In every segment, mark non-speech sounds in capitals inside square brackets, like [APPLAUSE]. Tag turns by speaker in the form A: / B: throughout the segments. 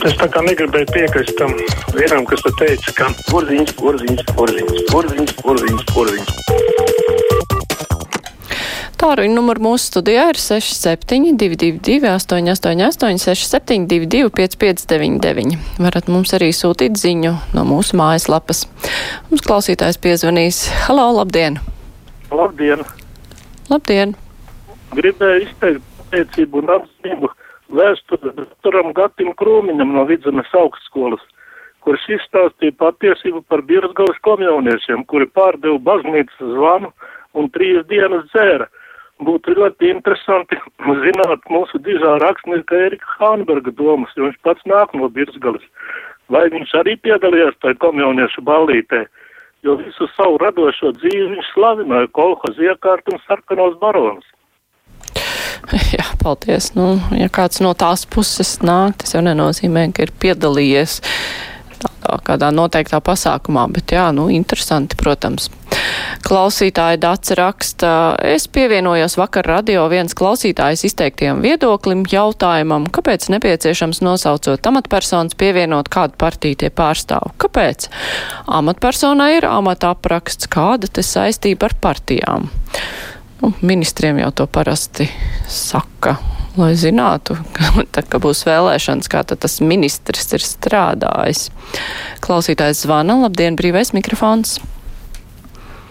A: Es tā kā negribēju piekrist tam vienam, kas te teica, ka porziņš, porziņš, porziņš, porziņš, porziņš, porziņš.
B: Tāruņa numuru mūsu studijā ir 6722, 888, 672, 559. Varat mums arī sūtīt ziņu no mūsu mājaslapas. Mums klausītājs piezvanīs. Halo, labdien!
C: Labdien!
B: Labdien!
C: Gribēju izteikt pateicību un apzinību vēsturi doktoram Gatim Krūmiņam no Vidzemes augstskolas, kurš izstāstīja patiesību par Birzgalas komjauniešiem, kuri pārdeva baznīcas zvanu un trīs dienas dzēra būtu ļoti interesanti [CLEARS THROAT] zināt mūsu dižā rakstnieka Erika Hānberga domas, jo viņš pats nāk no Birsgalis. Vai viņš arī piedalījās tajā komjauniešu ballītē, jo visu savu radošo dzīvi viņš slavināja kolhoz iekārt un sarkanos baronus. [LAUGHS]
B: Jā, paldies. Nu, ja kāds no tās puses nāk, tas jau nenozīmē, ka ir piedalījies tādā kādā noteiktā pasākumā, bet jā, nu, interesanti, protams. Klausītāja Dāca raksta, es pievienojos vakar radio viens klausītājs izteiktiem viedoklim jautājumam, kāpēc nepieciešams nosaucot amatpersonas pievienot kādu partiju tie pārstāv. Kāpēc? Amatpersonai ir amata apraksts, kāda te saistība ar partijām. Nu, ministriem jau to parasti saka lai zinātu, [LAUGHS] ka, tā, ka būs vēlēšanas, kā tas ministrs ir strādājis. Klausītājs zvana, labdien, brīvais mikrofons.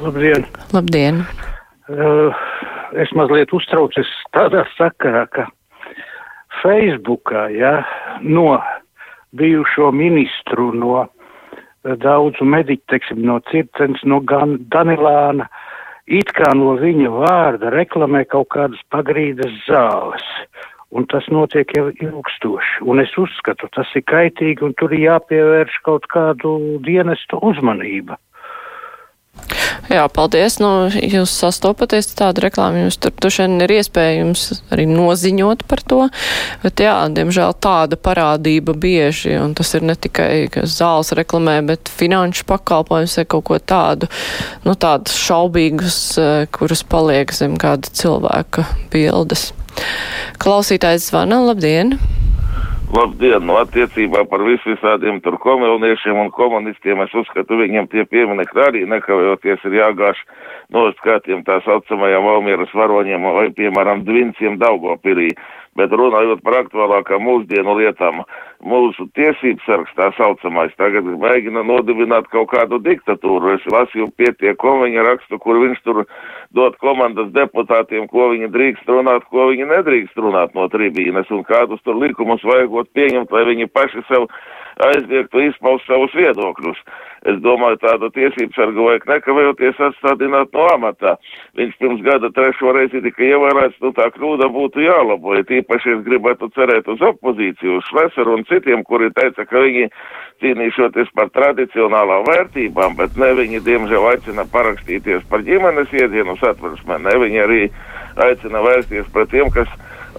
C: Labdien!
B: Labdien!
C: Uh, es mazliet uztraucos tādā sakarā, ka Facebookā, ja, no bijušo ministru, no daudzu mediķu, teiksim, no Circens, no Gan Danilāna, it kā no viņa vārda reklamē kaut kādas pagrīdes zāles. Un tas notiek jau ilgstoši. Un es uzskatu, tas ir kaitīgi un tur ir jāpievērš kaut kādu dienestu uzmanību.
B: Jā, paldies. Nu, jūs sastopaties tādu reklāmu, jums tur tušien ir iespējams arī noziņot par to, bet jā, diemžēl tāda parādība bieži, un tas ir ne tikai, ka zāles reklamē, bet finanšu pakalpojums vai kaut ko tādu, nu, tādus šaubīgus, eh, kurus paliek zem kāda cilvēka bildes. Klausītājs zvana, labdien!
D: Labdien, nu attiecībā par visu visādiem tur komuniešiem un komunistiem, es uzskatu, viņiem tie pieminekļi arī nekavējoties ir jāgāž nost kā tiem tā saucamajiem Valmieras varoņiem vai, piemēram, Dvinciem Daugopilī. Bet runājot par aktuālākām mūsdienu lietām, mūsu tiesības sargs tā saucamais tagad mēģina nodibināt kaut kādu diktatūru. Es lasīju pietiekumu viņa rakstu, kur viņš tur dot komandas deputātiem, ko viņi drīkst runāt, ko viņi nedrīkst runāt no tribīnes un kādus tur likumus vajagot pieņemt, lai viņi paši sev aizliegtu izpaust savus viedokļus. Es domāju, tādu tiesību sargu vajag nekavējoties atstādināt no amatā. Viņš pirms gada trešo reizi tika ievērēts, nu tā kļūda būtu jālabo. Ja tīpaši es gribētu cerēt uz opozīciju, uz Šlesaru un citiem, kuri teica, ka viņi cīnīšoties par tradicionālām vērtībām, bet ne viņi, diemžēl, aicina parakstīties par ģimenes iedzienu satversmē, ne viņi arī aicina vērsties pret tiem, kas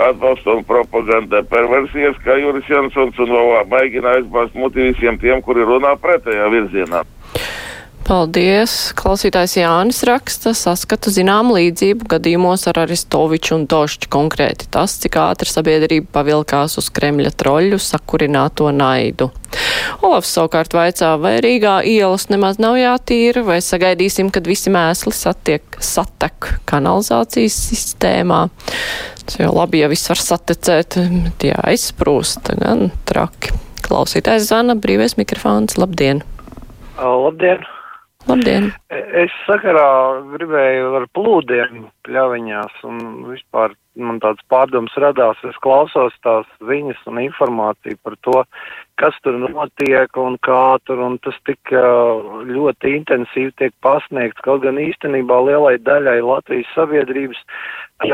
D: atbalsta un propaganda perversijas, kā Juris Jansons un vēl mēģina aizbāzt muti visiem tiem, kuri runā pretējā virzienā.
B: Paldies! Klausītājs Jānis raksta, saskatu zinām līdzību gadījumos ar Aristoviču un Došķu konkrēti tas, cik ātri sabiedrība pavilkās uz Kremļa troļļu sakurināto naidu. Olafs savukārt vaicā, vai Rīgā ielas nemaz nav jātīra, vai sagaidīsim, kad visi mēsli satiek, satek kanalizācijas sistēmā. Tas jau labi, ja viss var satecēt, bet jāizsprūst, gan traki. Klausītājs zvana, brīvais mikrofons, labdien!
E: Labdien!
B: Labdien!
E: Es sakarā gribēju ar plūdiem pļaviņās un vispār man tāds pārdoms radās. Es klausos tās ziņas un informāciju par to, kas tur notiek un kā tur, un tas tik ļoti intensīvi tiek pasniegts, kaut gan īstenībā lielai daļai Latvijas sabiedrības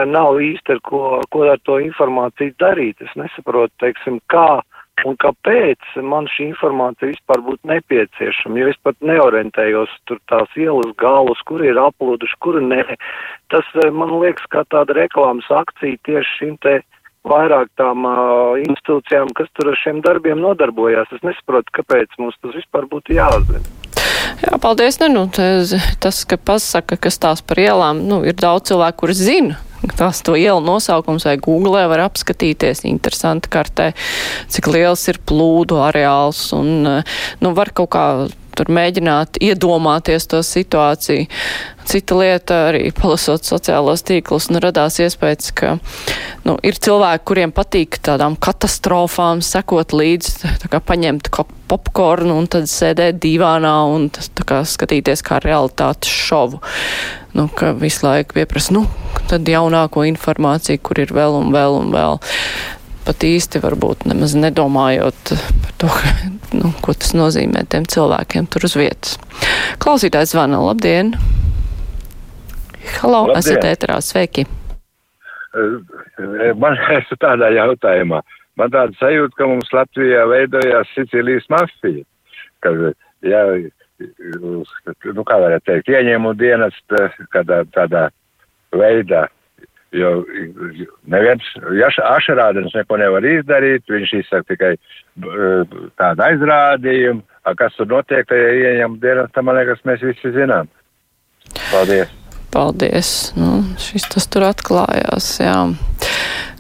E: nav īsti ar ko, ko ar to informāciju darīt. Es nesaprotu, teiksim, kā un kāpēc man šī informācija vispār būtu nepieciešama, jo es pat neorientējos tur tās ielas galus, kur ir aplūduši, kur nē. Tas man liekas kā tāda reklāmas akcija tieši šim te vairāk tām uh, institūcijām, kas tur ar šiem darbiem nodarbojās. Es nesaprotu, kāpēc mums tas vispār būtu jāzina.
B: Jā, paldies. Ne, nu, tas, ka pasaka, kas tās par ielām, nu, ir daudz cilvēku, kuri zina, tās to ielu nosaukums vai googlē var apskatīties interesanti kartē, cik liels ir plūdu areāls un, nu, var kaut kā tur mēģināt iedomāties to situāciju. Cita lieta arī palasot sociālos tīklus, nu radās iespējas, ka nu, ir cilvēki, kuriem patīk tādām katastrofām sekot līdzi, tā kā paņemt popkornu un tad sēdēt divānā un tā kā skatīties kā realitātes šovu. Nu, ka visu laiku pieprasa, nu, tad jaunāko informāciju, kur ir vēl un vēl un vēl pat īsti varbūt nemaz nedomājot par to, [LAUGHS] nu, ko tas nozīmē tiem cilvēkiem tur uz vietas. Klausītājs zvana, labdien! Halo, labdien. esat ēterā, sveiki!
F: Eh, man [LAUGHS] esmu tādā jautājumā. Man tāda sajūta, ka mums Latvijā veidojās Sicīlijas mafija. Ka, jā, nu, kā varētu teikt, ieņēmu dienas kādā tādā veidā. Jo neviens, Ašarādens neko nevar izdarīt, viņš izsaka tikai tādu aizrādījumu, kas tur notiek, tajā ieņem dienas, tam, man liekas, mēs visi zinām. Paldies!
B: Paldies! Nu, šis tas tur atklājās, jā.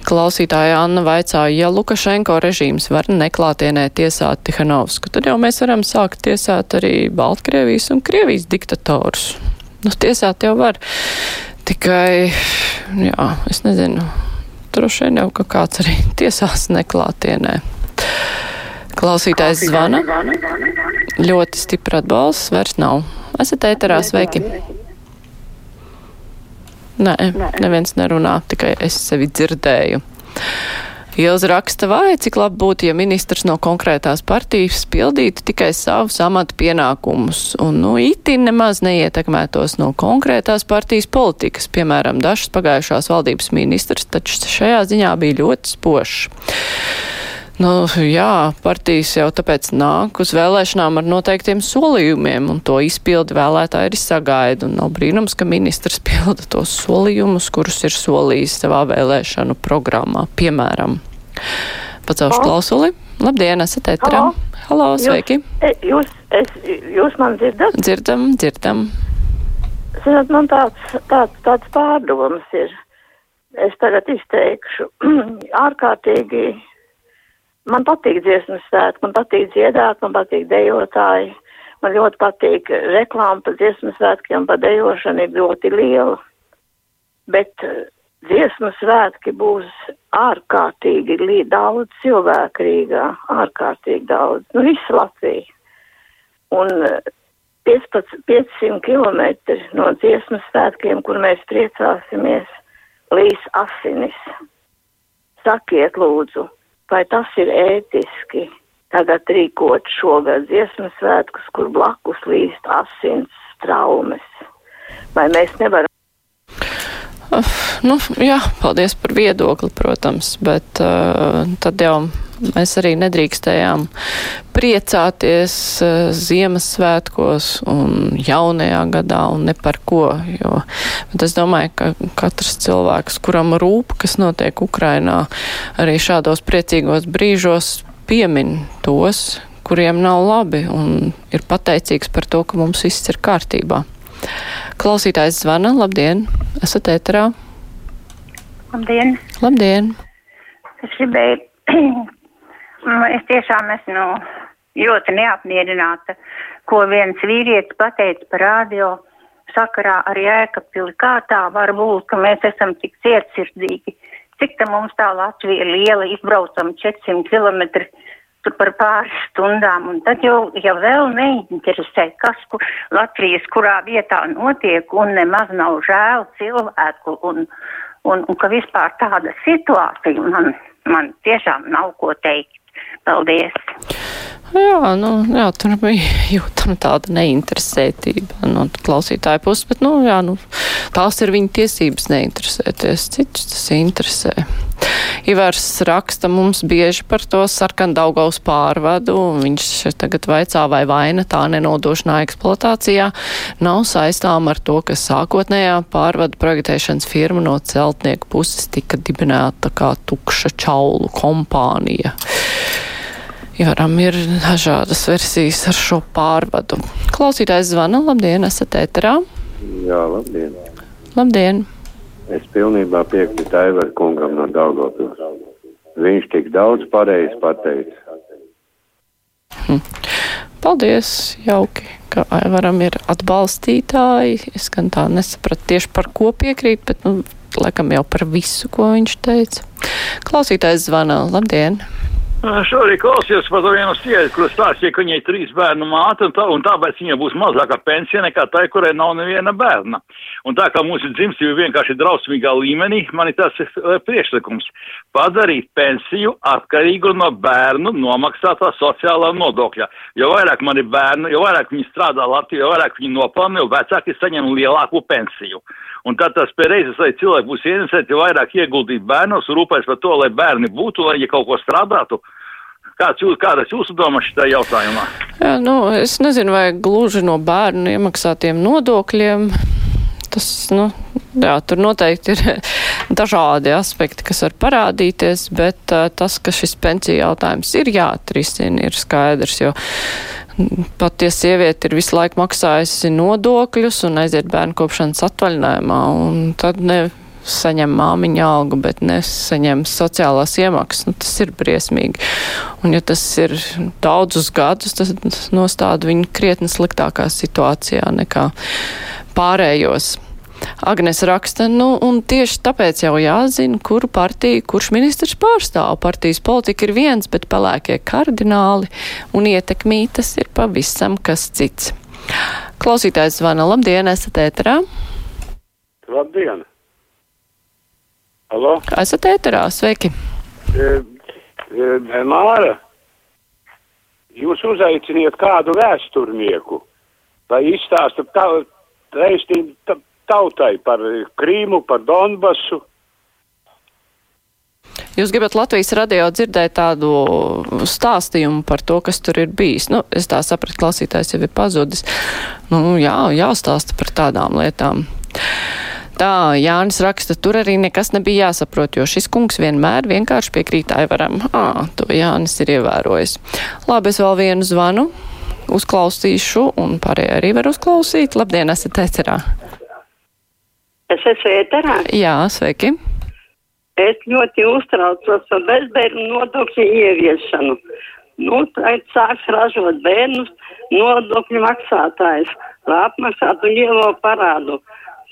B: Klausītāja Anna vaicāja, ja Lukašenko režīms var neklātienē tiesāt Tihanovsku, tad jau mēs varam sākt tiesāt arī Baltkrievijas un Krievijas diktatorus. Nu, tiesāt jau var. Tikai, jā, es nezinu, droši vien jau ka kāds arī [LAUGHS] tiesās neklātienē. Klausītājs zvana. Ļoti stipra atbalsts, vairs nav. Esat ēterā, sveiki. Nē, neviens nerunā, tikai es sevi dzirdēju. Ilza raksta, vai cik labi būtu, ja ministrs no konkrētās partijas pildītu tikai savus amatu pienākumus un, nu, itin nemaz neietekmētos no konkrētās partijas politikas. Piemēram, dažs pagājušās valdības ministrs, taču šajā ziņā bija ļoti spošs. Nu, jā, partijas jau tāpēc nāk uz vēlēšanām ar noteiktiem solījumiem, un to izpildi vēlētāji arī sagaida. Un nav brīnums, ka ministrs pilda tos solījumus, kurus ir solījis savā vēlēšanu programmā, piemēram. Pacelšu klausuli. Labdien, esat ēterā. Halo, sveiki.
G: E, jūs, es, jūs man dzirdat?
B: Dzirdam, dzirdam.
G: Zināt, man tāds, tāds, tāds pārdoms ir. Es tagad izteikšu. [CLEARS THROAT] Ārkārtīgi. Man patīk dziesmas svētki, man patīk dziedāt, man patīk dejotāji. Man ļoti patīk reklāma par dziesmas svētkiem, par dejošanu ir ļoti liela. Bet dziesmu svētki būs ārkārtīgi daudz cilvēku Rīgā, ārkārtīgi daudz, nu visu Latviju. Un 15, eh, 500 km no dziesmu svētkiem, kur mēs priecāsimies, līs asinis. Sakiet lūdzu, vai tas ir ētiski tagad rīkot šogad dziesmu svētkus, kur blakus līst asins traumas? Vai mēs nevaram
B: Nu, jā, paldies par viedokli, protams, bet uh, tad jau mēs arī nedrīkstējām priecāties uh, Ziemassvētkos un jaunajā gadā un ne par ko, jo, es domāju, ka katrs cilvēks, kuram rūp, kas notiek Ukrainā, arī šādos priecīgos brīžos piemin tos, kuriem nav labi un ir pateicīgs par to, ka mums viss ir kārtībā. Klausītājs zvana. Labdien! Esat ēterā?
H: Labdien!
B: Labdien!
H: Es gribēju, [CLEARS THROAT] es tiešām esmu nu, ļoti neapmierināta, ko viens vīrietis pateica par radio sakarā ar Jēkabpili. Kā tā var būt, ka mēs esam tik cietsirdīgi? Cik tā mums tā Latvija liela, izbraucam 400 km tur par pāris stundām, un tad jau, jau vēl neinteresē, kas kur, Latvijas kurā vietā notiek, un nemaz nav žēl cilvēku, un, un, un ka vispār tāda situācija man, man tiešām nav ko teikt. Paldies!
B: Jā, nu, jā, tur bija [LAUGHS] jūtama tāda neinteresētība no klausītāja puses, bet, nu, jā, nu, tās ir viņa tiesības neinteresēties, citus tas interesē. Ivars raksta mums bieži par to sarkandaugaus pārvadu, viņš tagad vaicā, vai vaina tā nenodošanā eksploatācijā nav saistām ar to, ka sākotnējā pārvadu projektēšanas firma no celtnieku puses tika dibināta kā tukša čaulu kompānija. Ivaram ir dažādas versijas ar šo pārvadu. Klausītājs zvana, labdien, esat ēterā?
I: Jā, labdien.
B: Labdien.
I: Es pilnībā piekrītu Aivar kungam no Daugavpils. Viņš tik daudz pareizi pateica.
B: Hm. Paldies, jauki, ka Aivaram ir atbalstītāji. Es gan tā nesapratu tieši par ko piekrīt, bet, nu, laikam jau par visu, ko viņš teica. Klausītājs zvana. Labdien!
J: Šorīt klausījos par vienu sievieti, kur stāstīja, ka viņai trīs bērnu māte, un, tā, un tāpēc viņai būs mazāka pensija nekā tai, kurai nav neviena bērna. Un tā kā mūsu dzimstība vienkārši ir drausmīgā līmenī, man ir tas priekšlikums padarīt pensiju atkarīgu no bērnu nomaksātā sociālā nodokļa. Jo vairāk man ir bērnu, jo vairāk viņi strādā Latvijā, jo vairāk viņi nopelna, jo vecāki saņem lielāku pensiju. Un tad tas pēreizes, lai cilvēki būs ieinteresēti vairāk ieguldīt bērnos, rūpēs par to, lai bērni būtu, lai viņi kaut ko strādātu. Kāds jūs, kādas jūsu domas šajā jautājumā?
B: Jā, nu, es nezinu, vai gluži no bērnu iemaksātiem nodokļiem. Tas, nu, jā, tur noteikti ir [LAUGHS] dažādi aspekti, kas var parādīties, bet uh, tas, ka šis pensiju jautājums ir jāatrisina, ir skaidrs, jo Pat ja sieviete ir visu laiku maksājusi nodokļus un aiziet bērnu kopšanas atvaļinājumā, un tad ne saņem māmiņa algu, bet nesaņem sociālās iemaksas, nu, tas ir briesmīgi. Un ja tas ir daudzus gadus, tas nostāda viņu krietni sliktākā situācijā nekā pārējos. Agnes raksta, nu, un tieši tāpēc jau jāzina, kuru partiju, kurš ministrs pārstāv. Partijas politika ir viens, bet pelēkie kardināli un ietekmītas ir pavisam kas cits. Klausītājs zvana, labdien, esat ēterā?
K: Labdien! Halo?
B: Esat ēterā, sveiki!
K: E, e, Māra, jūs uzaiciniet kādu vēsturnieku, lai izstāsta tā, reiztīm tautai par Krīmu, par Donbasu.
B: Jūs gribat Latvijas radio dzirdēt tādu stāstījumu par to, kas tur ir bijis. Nu, es tā sapratu, klausītājs jau ir pazudis. Nu, jā, jāstāsta par tādām lietām. Tā Jānis raksta, tur arī nekas nebija jāsaprot, jo šis kungs vienmēr vienkārši piekrītāja varam. Ā, to Jānis ir ievērojis. Labi, es vēl vienu zvanu uzklausīšu, un pārējie arī var uzklausīt. Labdien, esat ecerā!
L: Es esmu ēterā.
B: Jā, sveiki.
L: Es ļoti uztraucos par bezbērnu nodokļu ieviešanu. Nu, tagad sāks ražot bērnus nodokļu maksātājs, lai apmaksātu lielo parādu,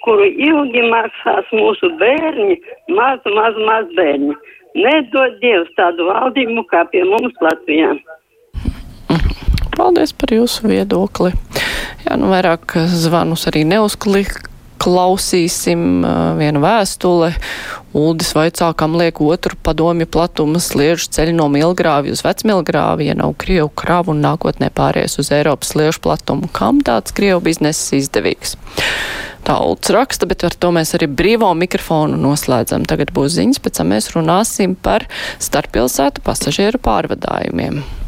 L: kuru ilgi maksās mūsu bērni, mazu, mazu, mazu bērni. Nedod Dievs tādu valdību kā pie mums Latvijā.
B: Paldies par jūsu viedokli. Jā, nu vairāk zvanus arī neuzklik klausīsim vienu vēstuli. Uldis vaicā, kam liek otru padomju platuma sliežu ceļu no Milgrāvi uz Vecmilgrāvi, ja nav Krievu kravu un nākotnē pāries uz Eiropas sliežu platumu. Kam tāds Krievu bizness izdevīgs? Tā Ulds raksta, bet ar to mēs arī brīvo mikrofonu noslēdzam. Tagad būs ziņas, pēc tam mēs runāsim par starppilsētu pasažieru pārvadājumiem.